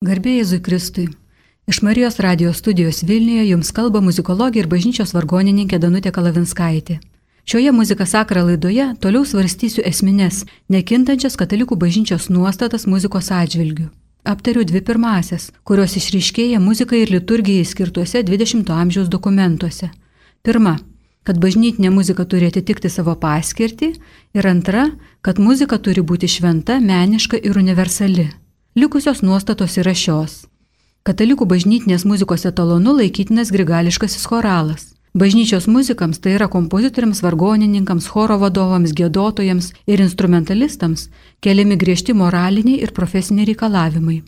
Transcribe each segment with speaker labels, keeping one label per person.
Speaker 1: Garbė Jėzui Kristui. Iš Marijos radijos studijos Vilniuje jums kalba muzikologija ir bažnyčios vargonininkė Danutė Kalavinskaitė. Šioje muzika sakra laidoje toliau svarstysiu esminės, nekintančias katalikų bažnyčios nuostatas muzikos atžvilgių. Aptariu dvi pirmasias, kurios išryškėja muzikai ir liturgijai skirtuose 20-ojo amžiaus dokumentuose. Pirma, kad bažnytinė muzika turi atitikti savo paskirtį ir antra, kad muzika turi būti šventa, meniška ir universali. Likusios nuostatos yra šios. Katalikų bažnytinės muzikos etalonu laikytinas grigališkasis choralas. Bažnyčios muzikams, tai yra kompozitoriams, vargonininkams, choro vadovams, gėdotojams ir instrumentalistams, keliami griežti moraliniai ir profesiniai reikalavimai.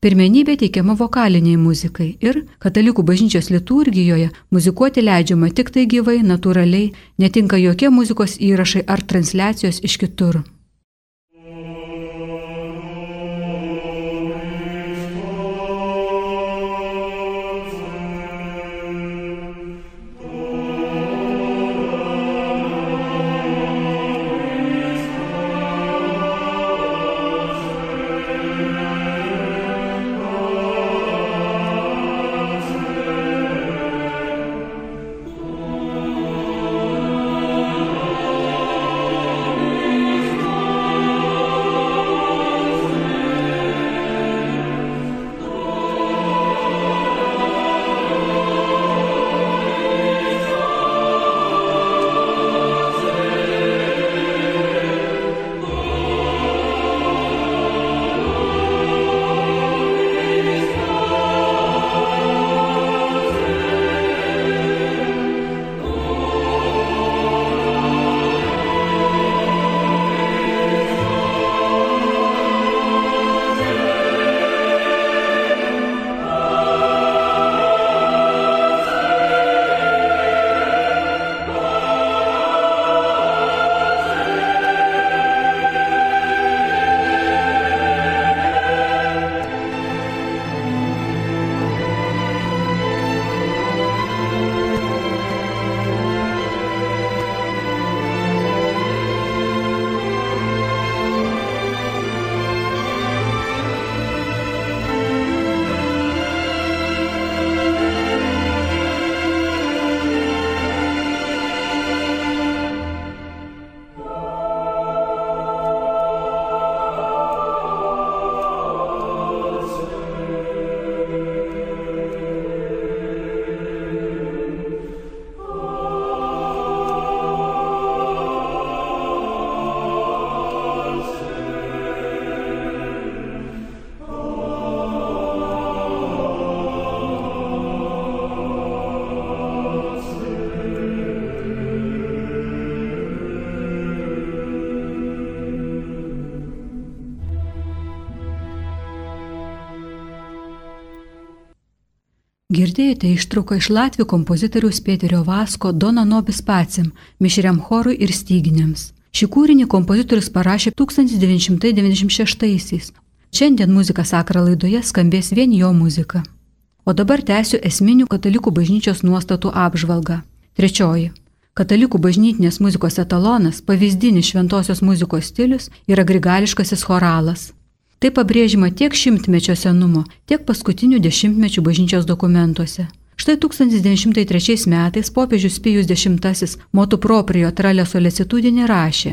Speaker 1: Pirmenybė teikiama vokaliniai muzikai ir katalikų bažnyčios liturgijoje muzikuoti leidžiama tik tai gyvai, natūraliai, netinka jokie muzikos įrašai ar transliacijos iš kitur. Girdėjote ištrauką iš Latvių kompozitoriaus Pėterio Vasko Dona Nobis Pacim, mišriam chorui ir styginiams. Šį kūrinį kompozitorius parašė 1996-aisiais. Šiandien muzika sakra laidoje skambės vien jo muzika. O dabar tęsiu esminių katalikų bažnyčios nuostatų apžvalgą. Trečioji. Katalikų bažnytinės muzikos etalonas, pavyzdinis šventosios muzikos stilius yra grigališkasis choralas. Tai pabrėžima tiek šimtmečio senumo, tiek paskutinių dešimtmečių bažnyčios dokumentuose. Štai 1903 metais popiežius Pijus X motu proprio tralė solicitudinį rašė.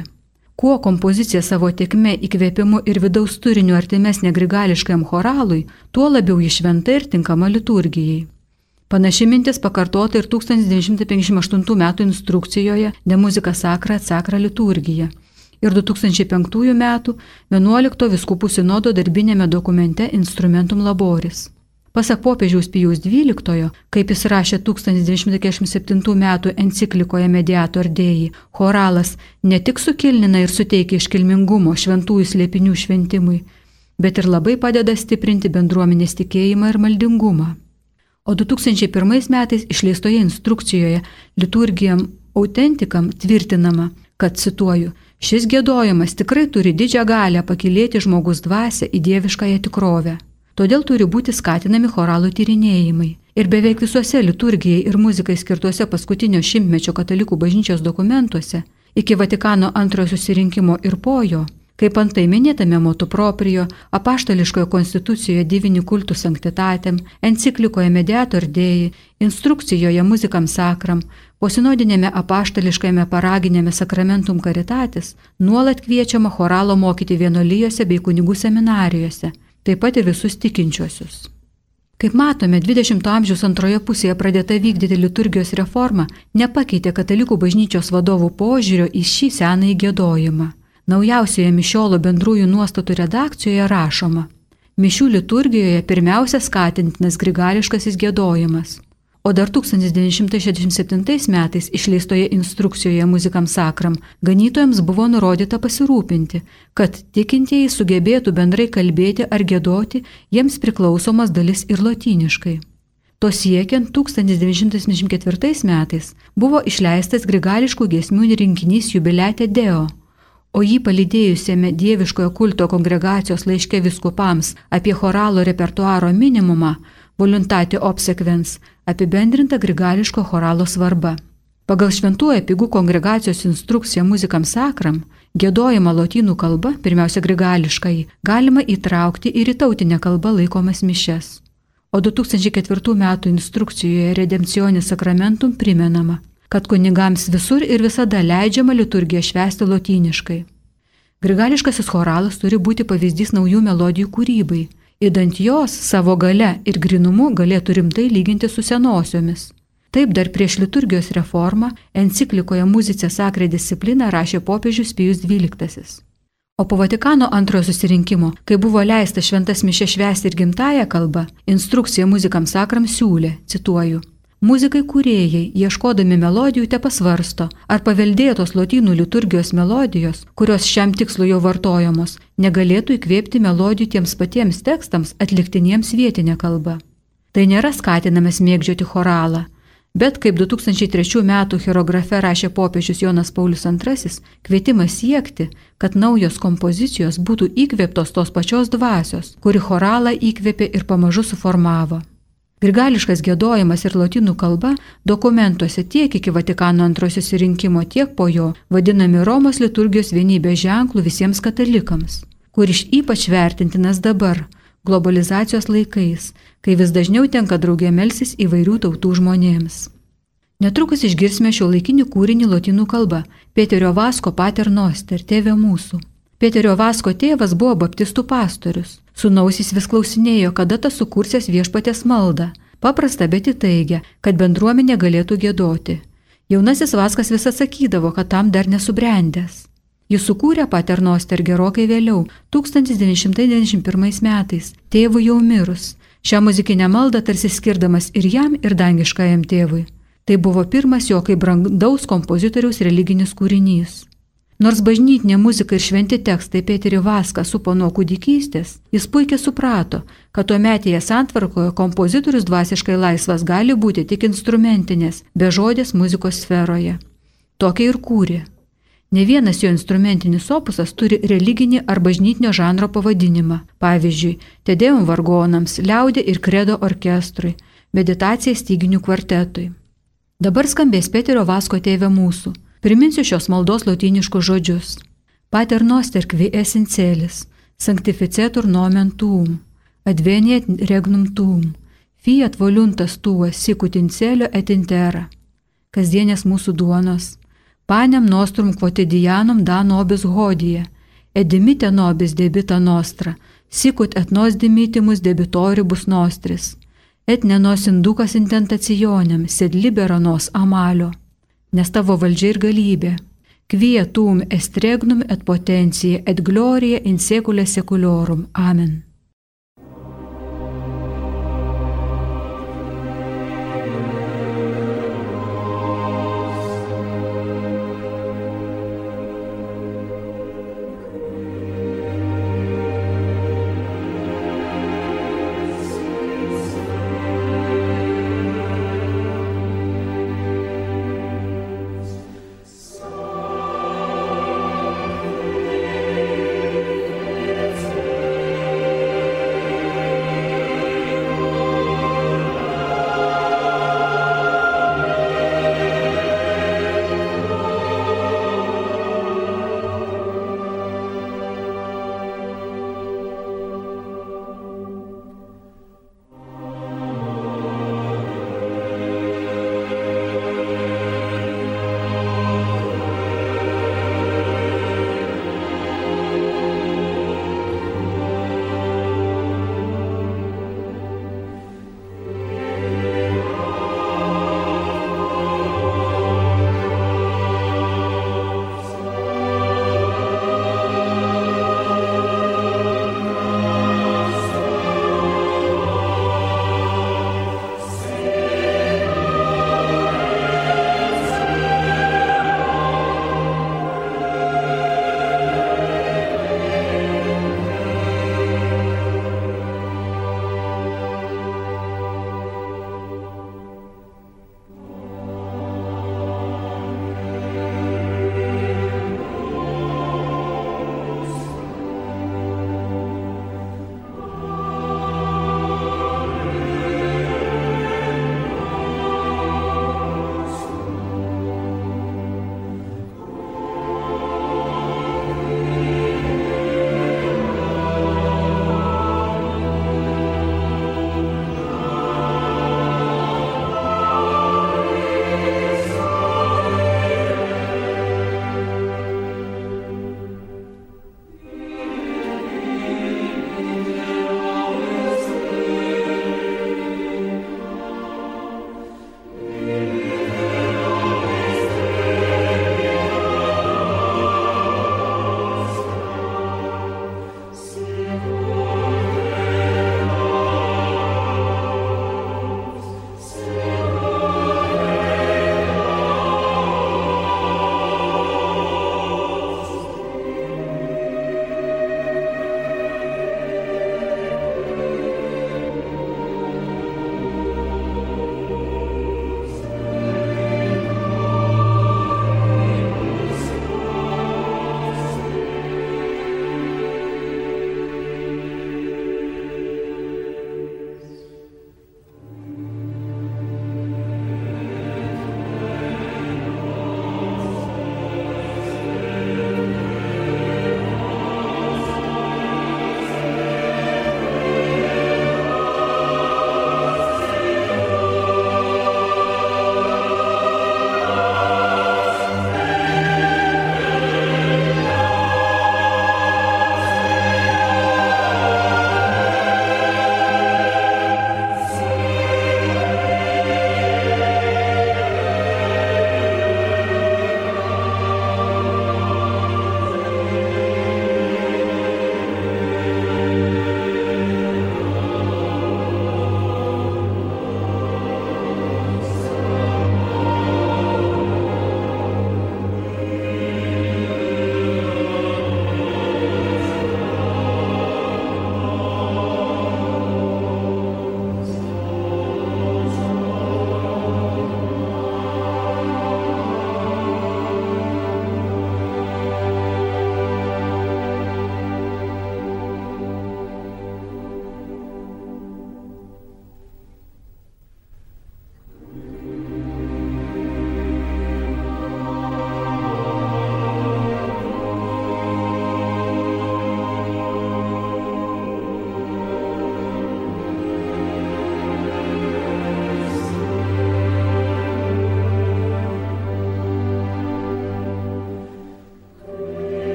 Speaker 1: Kuo kompozicija savo tiekme įkvėpimu ir vidaus turiniu artimesnė grigališkajam choralui, tuo labiau ji šventa ir tinkama liturgijai. Panaši mintis pakartota ir 1958 m. instrukcijoje De muzika sakra atsakra liturgija ir 2005 m. 11 viskupų sinodo darbinėme dokumente Instrumentum Laboris. Pasak popiežiaus Pijaus XII, kaip jis rašė 1947 m. enciklikoje Mediator Dei, choralas ne tik sukilnina ir suteikia iškilmingumo šventųjų slėpinių šventimui, bet ir labai padeda stiprinti bendruomenės tikėjimą ir maldingumą. O 2001 metais išleistoje instrukcijoje liturgijam autentikam tvirtinama, kad, cituoju, Šis gėdojimas tikrai turi didžią galę pakilėti žmogus dvasę į dieviškąją tikrovę. Todėl turi būti skatinami choralų tyrinėjimai. Ir beveik visuose liturgijai ir muzikai skirtuose paskutinio šimtmečio katalikų bažnyčios dokumentuose, iki Vatikano antrojo susirinkimo ir po jo, kaip antai minėtame motu proprio, apaštališkoje konstitucijoje divini kultų sanktitatėm, enciklikoje mediator dėjai, instrukcijoje muzikam sakram, posinodinėme apaštališkajame paraginėme sakramentum karitatis, nuolat kviečiama choralo mokyti vienolyjose bei kunigų seminarijose, taip pat ir visus tikinčiuosius. Kaip matome, 20-ojo amžiaus antroje pusėje pradėta vykdyti liturgijos reforma nepakeitė katalikų bažnyčios vadovų požiūrio į šį senąjį gėdojimą. Naujausioje Mišiolo bendrųjų nuostatų redakcijoje rašoma, Mišių liturgijoje pirmiausia skatintinas grigališkasis gėdojimas. O dar 1967 metais išleistoje instrukcijoje muzikams sakram ganytojams buvo nurodyta pasirūpinti, kad tikintieji sugebėtų bendrai kalbėti ar gėdoti jiems priklausomas dalis ir lotyniškai. To siekiant 1974 metais buvo išleistas grigališkų giesmių rinkinys Jubiletė Deo, o jį palydėjusiame dieviškojo kulto kongregacijos laiške viskupams apie choralo repertuaro minimumą Voluntatė obsekvens apibendrinta grigališko choralo svarba. Pagal šventuoju pigų kongregacijos instrukciją muzikam sakram, gėdojimą lotynų kalba, pirmiausia grigališkai, galima įtraukti ir į tautinę kalbą laikomas mišes. O 2004 m. instrukcijoje Redemptionis sakramentum primenama, kad kunigams visur ir visada leidžiama liturgiją švęsti lotyniškai. Grigališkasis choralas turi būti pavyzdys naujų melodijų kūrybai, įdant jos savo gale ir grinumu galėtų rimtai lyginti su senosiomis. Taip dar prieš liturgijos reformą enciklikoje Muzicė sakrė disciplina rašė popiežius Pijus XII. O po Vatikano antrojo susirinkimo, kai buvo leista šventas mišė švęsti ir gimtają kalbą, instrukcija muzikam sakram siūlė, cituoju, Muzikai kūrėjai, ieškodami melodijų, te pasvarsto, ar paveldėtos lotynų liturgijos melodijos, kurios šiam tikslu jau vartojamos, negalėtų įkvėpti melodijų tiems patiems tekstams atliktiniems vietinę kalbą. Tai nėra skatinamas mėgdžioti choralą, bet kaip 2003 m. hierografe rašė popiežius Jonas Paulius II, kvietimas siekti, kad naujos kompozicijos būtų įkvėptos tos pačios dvasios, kuri choralą įkvėpė ir pamažu suformavo. Grigališkas gėdojimas ir lotynų kalba dokumentuose tiek iki Vatikano antrojo susirinkimo, tiek po jo vadinami Romos liturgijos vienybės ženklų visiems katalikams, kuris ypač vertintinas dabar, globalizacijos laikais, kai vis dažniau tenka draugė melsis įvairių tautų žmonėms. Netrukus išgirsime šio laikinį kūrinį lotynų kalba Peterio Vasko Pater Noster, tėvė mūsų. Peterio Vasko tėvas buvo baptistų pastorius. Sūnausis vis klausinėjo, kada tas sukursės viešpatės maldą. Paprasta, bet įtaigia, kad bendruomenė galėtų gėdoti. Jaunasis Vaskas vis atsakydavo, kad tam dar nesubrendęs. Jis sukūrė paternoster gerokai vėliau, 1991 metais, tėvui jau mirus. Šią muzikinę maldą tarsi skirdamas ir jam, ir dangiškajam tėvui. Tai buvo pirmas jo kaip brandaus kompozitoriaus religinis kūrinys. Nors bažnytinė muzika ir šventi tekstai Peterį Vaską supo nuo kūdikystės, jis puikiai suprato, kad tuo metėje santvarkoje kompozitorius dvasiškai laisvas gali būti tik instrumentinės, be žodės muzikos sferoje. Tokia ir kūrė. Ne vienas jo instrumentinis opusas turi religinį ar bažnytinio žanro pavadinimą. Pavyzdžiui, Tedėjum vargonams, liaudė ir kredo orkestrui, meditacija styginių kvartetui. Dabar skambės Peterio Vasko tėvė mūsų Priminsiu šios maldos lotyniškus žodžius. Pater noster qui esencelis, sanctificetur nomen tuum, adveniet regnum tuum, fiat voluntas tua sicut in celio et in terra. Kasdienės mūsų duonos, panem nostrum quotidianum da nobis hodija, edimite nobis debita nostra, sicut et nos dimitimus debitoribus nostris, et nenos indukas intentacionem, sed libera nos amalio nes tavo valdžia ir galybė. Kvietum estregnum et potencija et gloria in secule seculorum. Amen.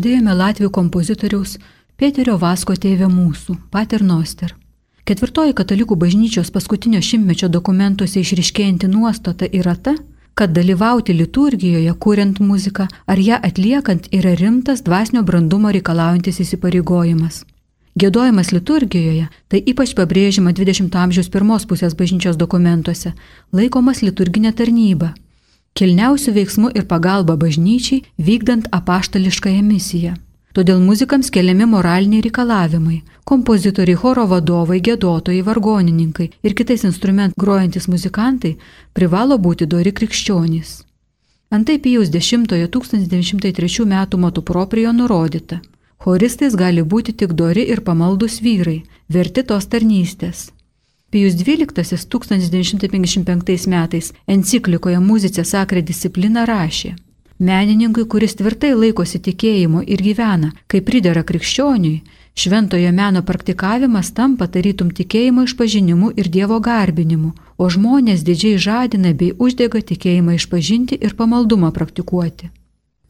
Speaker 1: Girdėjome Latvijų kompozitoriaus Pėterio Vasko tėvė mūsų, Pater Noster. Ketvirtoji katalikų bažnyčios paskutinio šimtmečio dokumentuose išriškėjanti nuostata yra ta, kad dalyvauti liturgijoje, kuriant muziką ar ją atliekant yra rimtas dvasinio brandumo reikalaujantis įsipareigojimas. Gėdojimas liturgijoje, tai ypač pabrėžima 20-ojo amžiaus pirmos pusės bažnyčios dokumentuose, laikomas liturginė tarnyba, kilniausių veiksmų ir pagalba bažnyčiai vykdant apaštališkąją misiją. Todėl muzikams keliami moraliniai reikalavimai. Kompozitoriai, choro vadovai, gėdotojai, vargonininkai ir kitais instrumentais grojantis muzikantai privalo būti dori krikščionys. Antai Pijaus 10-1903 m. motu proprijo nurodyta. Choristais gali būti tik dori ir pamaldus vyrai, verti tos tarnystės. Pijus XII 1955 metais enciklikoje Muzicė Sakre disciplina rašė. Menininkui, kuris tvirtai laikosi tikėjimu ir gyvena, kaip pridera krikščioniui, šventojo meno praktikavimas tampa tarytum tikėjimo išpažinimu ir Dievo garbinimu, o žmonės didžiai žadina bei uždega tikėjimą išpažinti ir pamaldumą praktikuoti.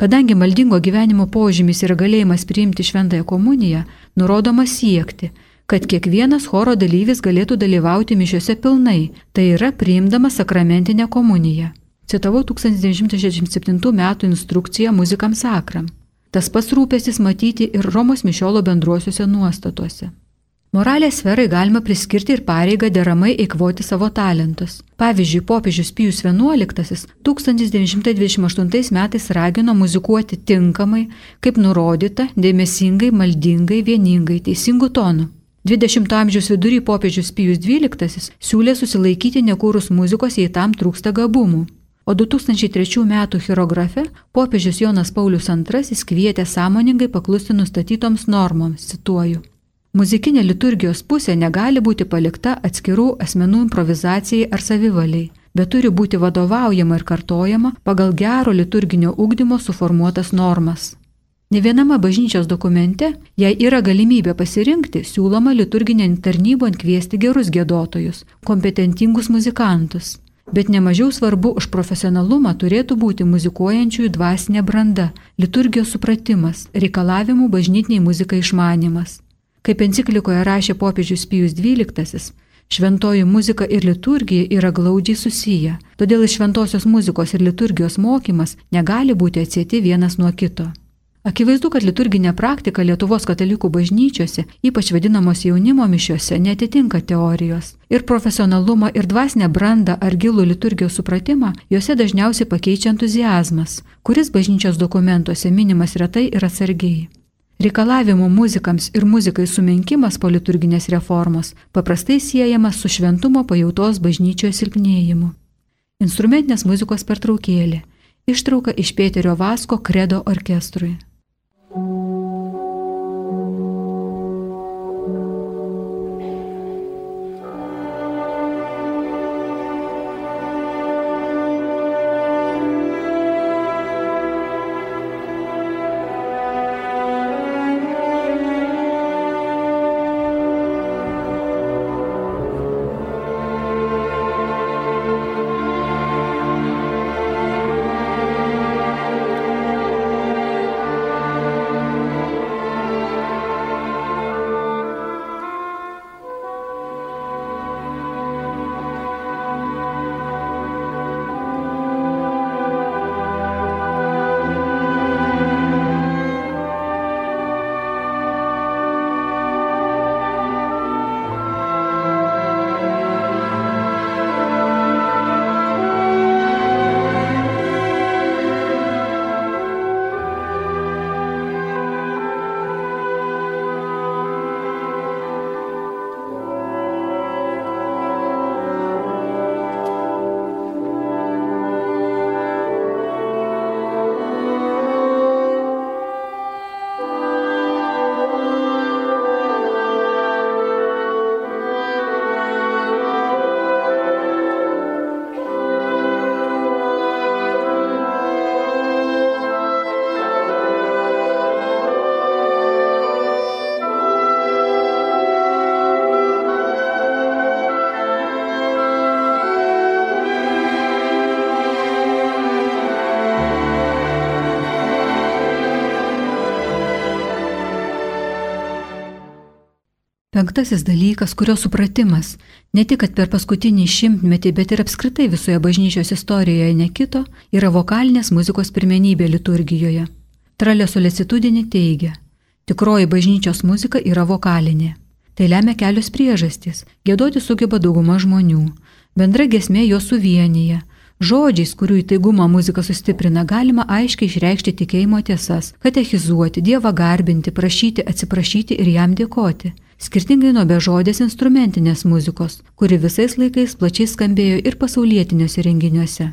Speaker 1: Kadangi maldingo gyvenimo požymis yra galėjimas priimti šventąją komuniją, nurodoma siekti, kad kiekvienas choro dalyvis galėtų dalyvauti mišiuose pilnai, tai yra priimdama sakramentinę komuniją. Citavau 1967 m. instrukciją muzikams sakram. Tas pats rūpestis matyti ir Romos mišiolo bendruosiuose nuostatuose. Moralės sferai galima priskirti ir pareigą deramai eikvoti savo talentus. Pavyzdžiui, popiežius Pijus XI 1928 metais ragino muzikuoti tinkamai, kaip nurodyta, dėmesingai, maldingai, vieningai, teisingų tonų. 20-ojo amžiaus vidury popiežius Pijus XII siūlė susilaikyti nekūrus muzikos, jei tam trūksta gabumų. O 2003 m. chirografe popiežius Jonas Paulius II kvietė sąmoningai paklusti nustatytoms normoms, cituoju. Muzikinė liturgijos pusė negali būti palikta atskirų asmenų improvizacijai ar savivaliai, bet turi būti vadovaujama ir kartojama pagal gero liturginio ugdymo suformuotas normas. Ne viename bažnyčios dokumente, jei yra galimybė pasirinkti, siūloma liturginė tarnybon kviesti gerus gėdotojus, kompetentingus muzikantus. Bet nemažiau svarbu už profesionalumą turėtų būti muzikuojančiųjų dvasinė branda, liturgijos supratimas, reikalavimų bažnytiniai muzikai išmanimas. Kaip enciklikoje rašė popiežius Pijus XII, šventoji muzika ir liturgija yra glaudžiai susiję, todėl iš šventosios muzikos ir liturgijos mokymas negali būti atsėti vienas nuo kito. Akivaizdu, kad liturginė praktika Lietuvos katalikų bažnyčiose, ypač vadinamos jaunimo mišiuose, netitinka teorijos. Ir profesionalumą, ir dvasinę brandą ar gilų liturgijos supratimą juose dažniausiai pakeičia entuzijazmas, kuris bažnyčios dokumentuose minimas retai ir atsargiai. Reikalavimų muzikams ir muzikai sumenkimas po liturginės reformos paprastai siejamas su šventumo pajautos bažnyčioje silpnėjimu. Instrumentinės muzikos pertraukėlė. Ištrauka iš Pėterio Vasko kredo orkestrui. Penktasis dalykas, kurio supratimas ne tik per paskutinį šimtmetį, bet ir apskritai visoje bažnyčios istorijoje nekito, yra vokalinės muzikos pirmenybė liturgijoje. Tralė solicitudinė teigia, tikroji bažnyčios muzika yra vokalinė. Tai lemia kelios priežastys. Gėdoti sugeba dauguma žmonių. Bendra gesmė juos suvienyje. Žodžiais, kurių įtaigumą muzika sustiprina, galima aiškiai išreikšti tikėjimo tiesas, katechizuoti, Dievą garbinti, prašyti, atsiprašyti ir jam dėkoti. Skirtingai nuo bežodės instrumentinės muzikos, kuri visais laikais plačiai skambėjo ir pasaulietiniuose renginiuose.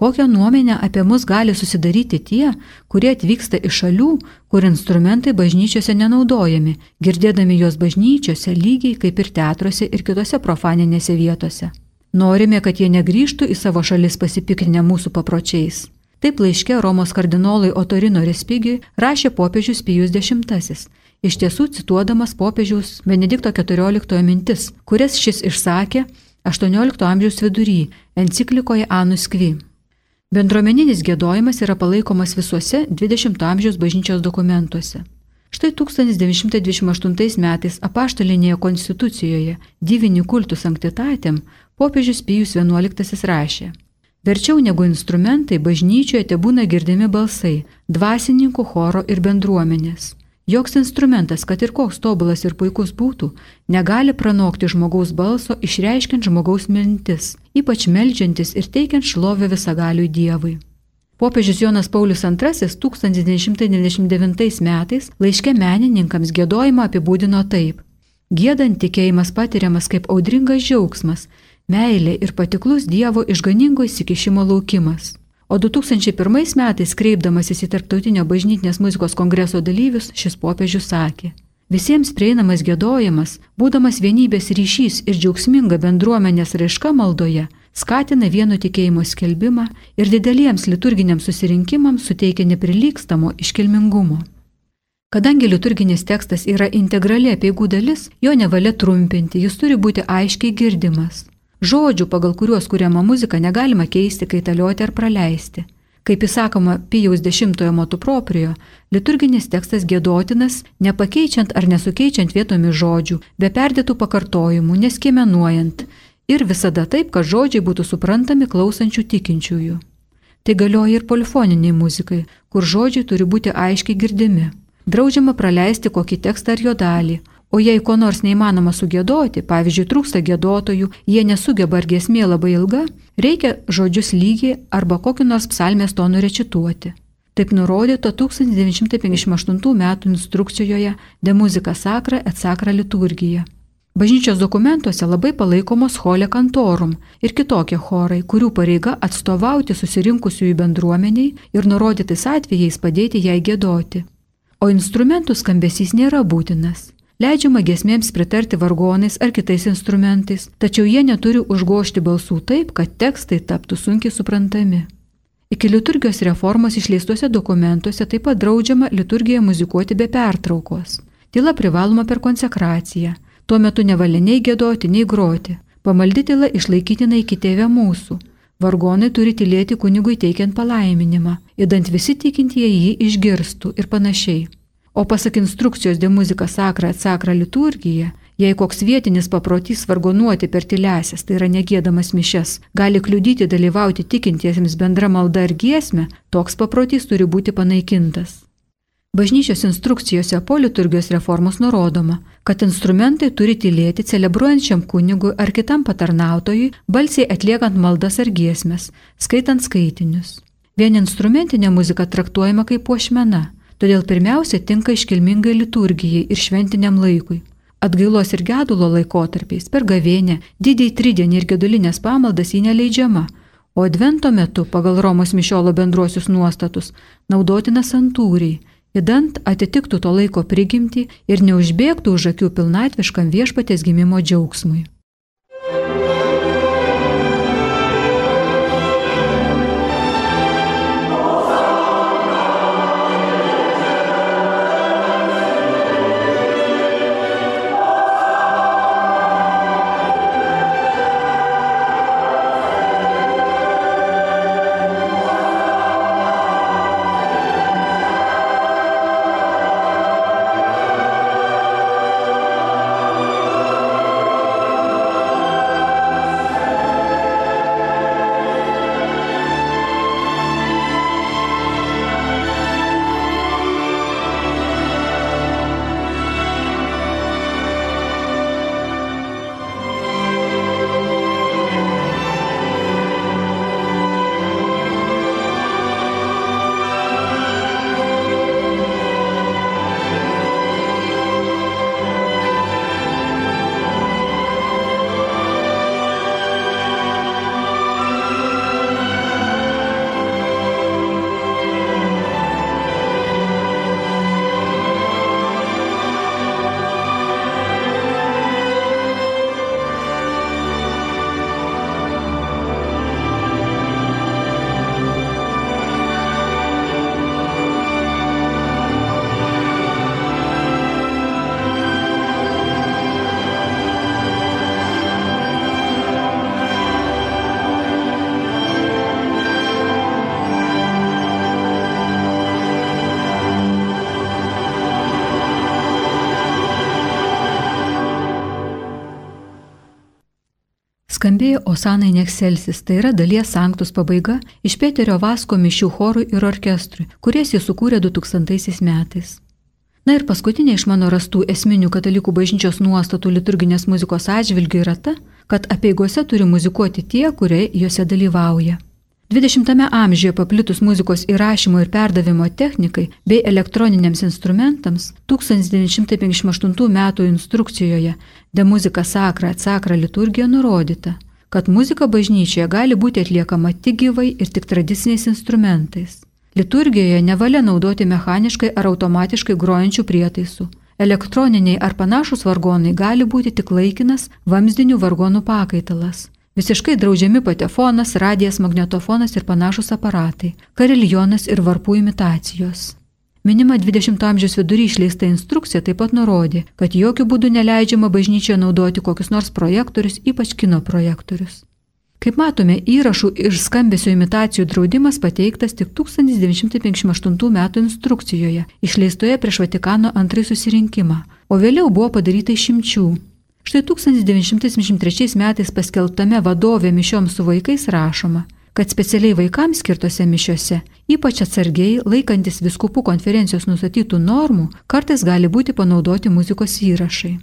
Speaker 1: Kokią nuomenę apie mus gali susidaryti tie, kurie atvyksta iš šalių, kur instrumentai bažnyčiose nenaudojami, girdėdami juos bažnyčiose lygiai kaip ir teatruose ir kitose profaninėse vietose. Norime, kad jie negrįžtų į savo šalis pasipikrinę mūsų papročiais. Taip laiške Romos kardinolui Otorino Respigiui rašė popiežius Pijus X. Iš tiesų cituodamas popiežiaus Benedikto XIV mintis, kurias šis išsakė XVIII amžiaus vidury enciklikoje Anus Kvi. Bendruomeninis gėdojimas yra palaikomas visuose 20-ojo amžiaus bažnyčios dokumentuose. Štai 1928 metais apaštalinėje konstitucijoje Divinį kultų sanktitatėm popiežius Pijus XI rašė. Verčiau negu instrumentai bažnyčioje te būna girdimi balsai dvasininkų choro ir bendruomenės. Joks instrumentas, kad ir koks tobulas ir puikus būtų, negali pranokti žmogaus balso, išreiškiant žmogaus mintis, ypač melžiantis ir teikiant šlovę visagaliui Dievui. Popiežius Jonas Paulius II 1999 metais laiške menininkams gėdojimą apibūdino taip. Gėdant tikėjimas patiriamas kaip audringas džiaugsmas, meilė ir patiklus Dievo išganingo įsikišimo laukimas. O 2001 metais, kreipdamasis į Tarptautinio bažnytinės muzikos kongreso dalyvius, šis popiežius sakė, visiems prieinamas gėdojimas, būdamas vienybės ryšys ir džiaugsminga bendruomenės raiška maldoje, skatina vieno tikėjimo skelbimą ir dideliems liturginiams susirinkimams suteikia neprilykstamo iškilmingumo. Kadangi liturginis tekstas yra integrali apieigų dalis, jo nevalia trumpinti, jis turi būti aiškiai girdimas. Žodžių, pagal kuriuos kuriama muzika, negalima keisti, kaitalioti ar praleisti. Kaip įsakoma Pijaus dešimtojo motų proprio, liturginis tekstas gėdotinas, nepakeičiant ar nesukeičiant vietomis žodžių, be perdėtų pakartojimų, neskiemenuojant ir visada taip, kad žodžiai būtų suprantami klausančių tikinčiųjų. Tai galioja ir polifoniniai muzikai, kur žodžiai turi būti aiškiai girdimi. Draudžiama praleisti kokį tekstą ar jo dalį, O jei ko nors neįmanoma sugėdoti, pavyzdžiui, trūksta gėdotojų, jie nesugeba ar gesmė labai ilga, reikia žodžius lygiai arba kokį nors psalmės tonų rečituoti. Taip nurodyta 1958 m. instrukcijoje De muzika sakra et sakra liturgija. Bažnyčios dokumentuose labai palaikomos holė kantorum ir kitokie chorai, kurių pareiga atstovauti susirinkusiųjų bendruomeniai ir nurodytais atvejais padėti jai gėdoti. O instrumentų skambesys nėra būtinas. Leidžiama gesmėms pritarti vargonais ar kitais instrumentais, tačiau jie neturi užgošti balsų taip, kad tekstai taptų sunkiai suprantami. Iki liturgijos reformos išleistuose dokumentuose taip pat draudžiama liturgiją muzikuoti be pertraukos. Tyla privaloma per konsekraciją. Tuo metu nevalia nei gėdoti, nei groti. Pamaldi tyla išlaikytina iki tėvę mūsų. Vargonai turi tylėti kunigui teikiant palaiminimą, įdant visi tikintieji jį išgirstų ir panašiai. O pasak instrukcijos de muzika sakra atsakra liturgija, jei koks vietinis paprotys vargonuoti per tylesias, tai yra negėdamas mišes, gali kliudyti dalyvauti tikintiesiems bendra malda ar giesmė, toks paprotys turi būti panaikintas. Bažnyčios instrukcijose po liturgijos reformos nurodoma, kad instrumentai turi tylėti celebruojančiam kunigui ar kitam patarnautojui, balsiai atliekant maldas ar giesmės, skaitant skaitinius. Vien instrumentinė muzika traktuojama kaip puošmena, todėl pirmiausia tinka iškilmingai liturgijai ir šventiniam laikui. Atgailos ir gedulo laikotarpiais per gavėnę, didįjį tridienį ir gedulinės pamaldas jį neleidžiama, o advento metu pagal Romos mišiolo bendruosius nuostatus naudotina santūriai, įdant atitiktų to laiko prigimti ir neužbėgtų už akių pilnatviškam viešpatės gimimo džiaugsmui. Skambėjo Osanai Nekselsis, tai yra dalies sanktus pabaiga iš Peterio Vasko mišių chorui ir orkestrui, kurias jis sukūrė 2000 metais. Na ir paskutinė iš mano rastų esminių katalikų bažnyčios nuostatų liturginės muzikos atžvilgių yra ta, kad apieigose turi muzikuoti tie, kurie juose dalyvauja. 20-ame amžiuje paplitus muzikos įrašymo ir perdavimo technikai bei elektroniniams instrumentams 1958 m. instrukcijoje De muzika sakra atsakra liturgija nurodyta, kad muzika bažnyčioje gali būti atliekama tik gyvai ir tik tradiciniais instrumentais. Liturgijoje nevalia naudoti mechaniškai ar automatiškai grojančių prietaisų. Elektroniniai ar panašus vargonai gali būti tik laikinas vamzdinių vargonų pakaitalas. Visiškai draudžiami patefonas, radijas, magnetofonas ir panašus aparatai, kariljonas ir varpų imitacijos. Minima 20-ojo amžiaus vidury išleista instrukcija taip pat nurodė, kad jokių būdų neleidžiama bažnyčioje naudoti kokius nors projektorius, ypač kino projektorius. Kaip matome, įrašų ir skambesio imitacijų draudimas pateiktas tik 1958 m. instrukcijoje, išleistoje prieš Vatikano antrąjį susirinkimą, o vėliau buvo padaryta išimčių. Štai 1973 metais paskelbtame vadovė mišioms su vaikais rašoma, kad specialiai vaikams skirtose mišiose, ypač atsargiai laikantis viskupų konferencijos nustatytų normų, kartais gali būti panaudoti muzikos įrašai.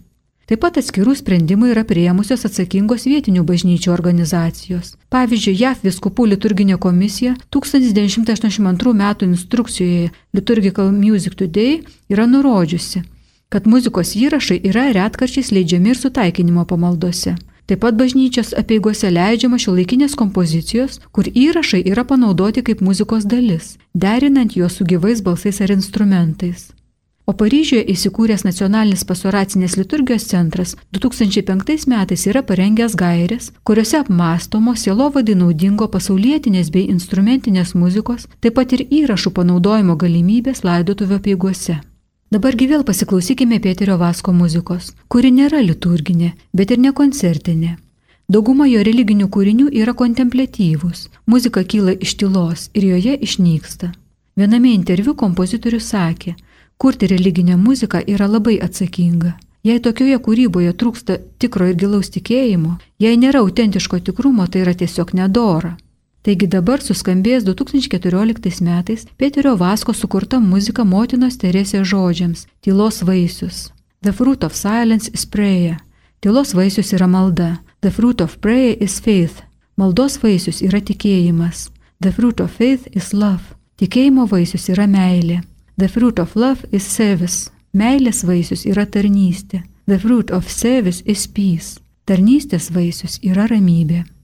Speaker 1: Taip pat atskirų sprendimų yra prieimusios atsakingos vietinių bažnyčių organizacijos. Pavyzdžiui, JAF viskupų liturginė komisija 1982 m. instrukcijoje Liturgical Music Today yra nurodžiusi, kad muzikos įrašai yra retkarčiais leidžiami ir sutaikinimo pamaldose. Taip pat bažnyčios apieigose leidžiama šiuolaikinės kompozicijos, kur įrašai yra panaudoti kaip muzikos dalis, derinant juos su gyvais balsais ar instrumentais. O Paryžiuje įsikūręs nacionalinis pastoracinės liturgijos centras 2005 metais yra parengęs gairės, kuriuose apmastomos sielovadai naudingo pasaulietinės bei instrumentinės muzikos, taip pat ir įrašų panaudojimo galimybės laidotuvių apieigose. Dabargi vėl pasiklausykime Pėterio Vasko muzikos, kuri nėra liturginė, bet ir nekoncertinė. Dauguma jo religinių kūrinių yra kontemplatyvūs, muzika kyla iš tylos ir joje išnyksta. Viename interviu kompozitorius sakė, kurti religinę muziką yra labai atsakinga. Jei tokioje kūryboje trūksta tikro ir gilaus tikėjimo, jei nėra autentiško tikrumo, tai yra tiesiog nedora. Taigi dabar suskambės 2014 metais Peterio Vasko sukurta muzika motinos Teresės žodžiams - tylos vaisius. The fruit of silence is prayer. Tylos vaisius yra malda. The fruit of prayer is faith. Maldos vaisius yra tikėjimas. The fruit of faith is love. Tikėjimo vaisius yra meilė. The fruit of love is service. Meilės vaisius yra tarnystė. The fruit of service is peace. Tarnystės vaisius yra ramybė.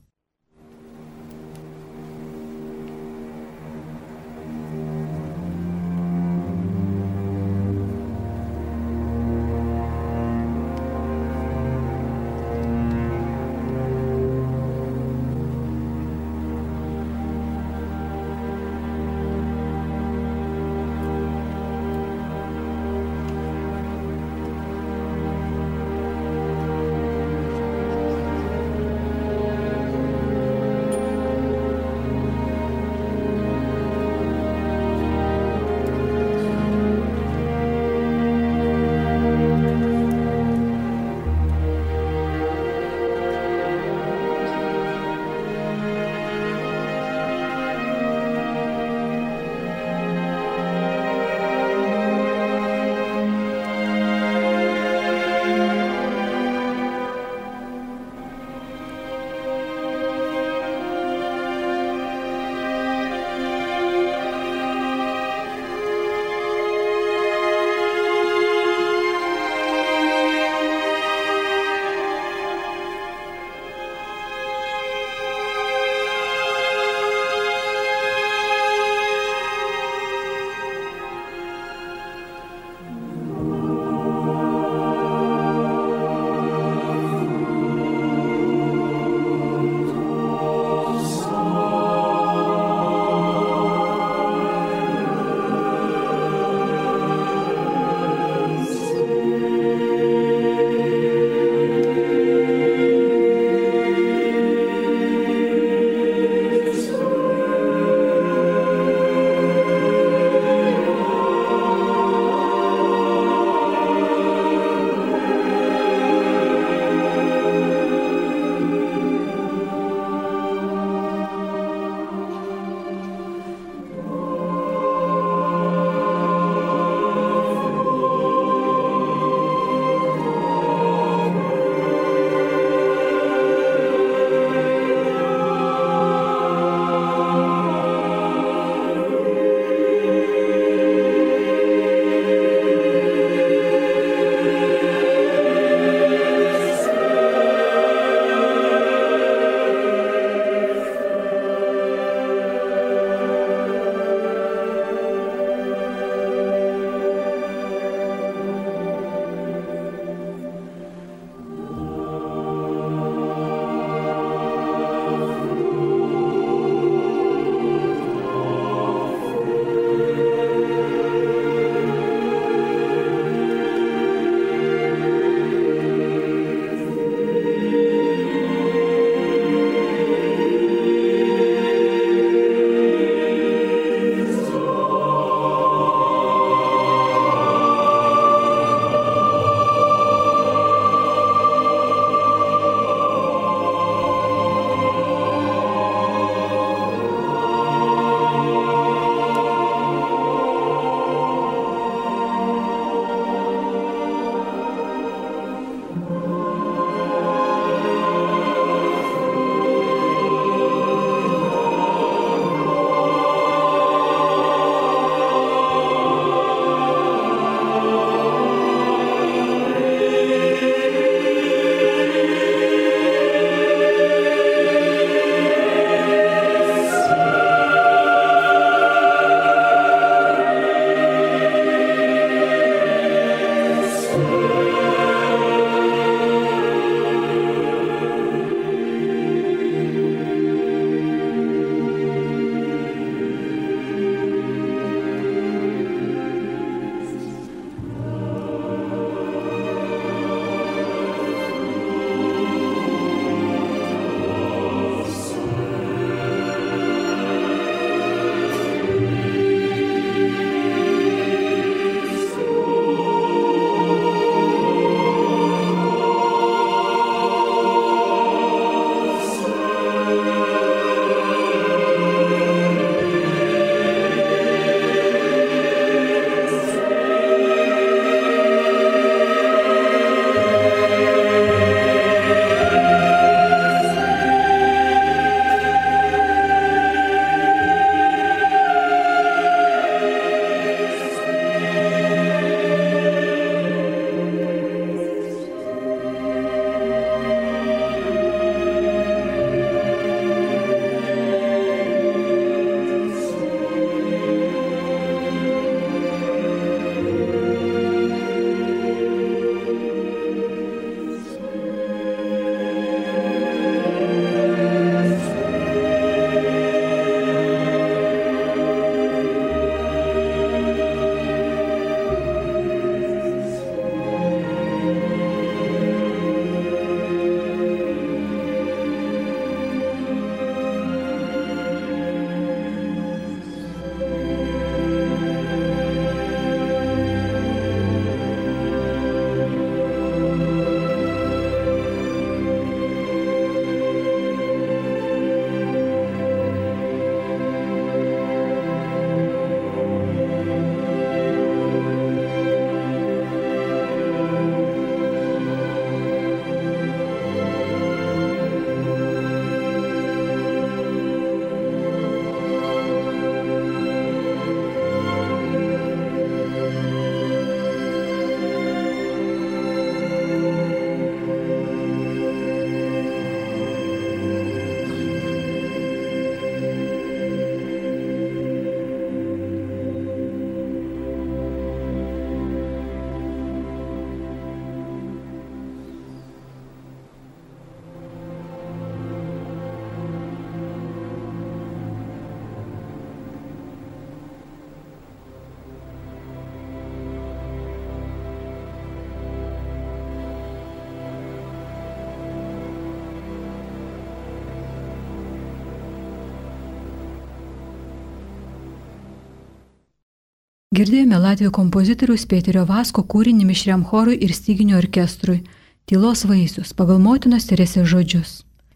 Speaker 1: Girdėjome Latvijų kompozitorius Pėterio Vasko kūrinį mišriam chorui ir styginių orkestrui Tylos vaisius pagal motinos Teresės žodžius.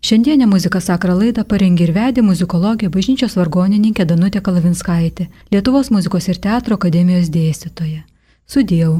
Speaker 1: Šiandienę muziką sakrą laidą parengė ir vedė muzikologė bažnyčios vargonininkė Danutė Kalavinskaitė, Lietuvos muzikos ir teatro akademijos dėstytoja. Sudėjau.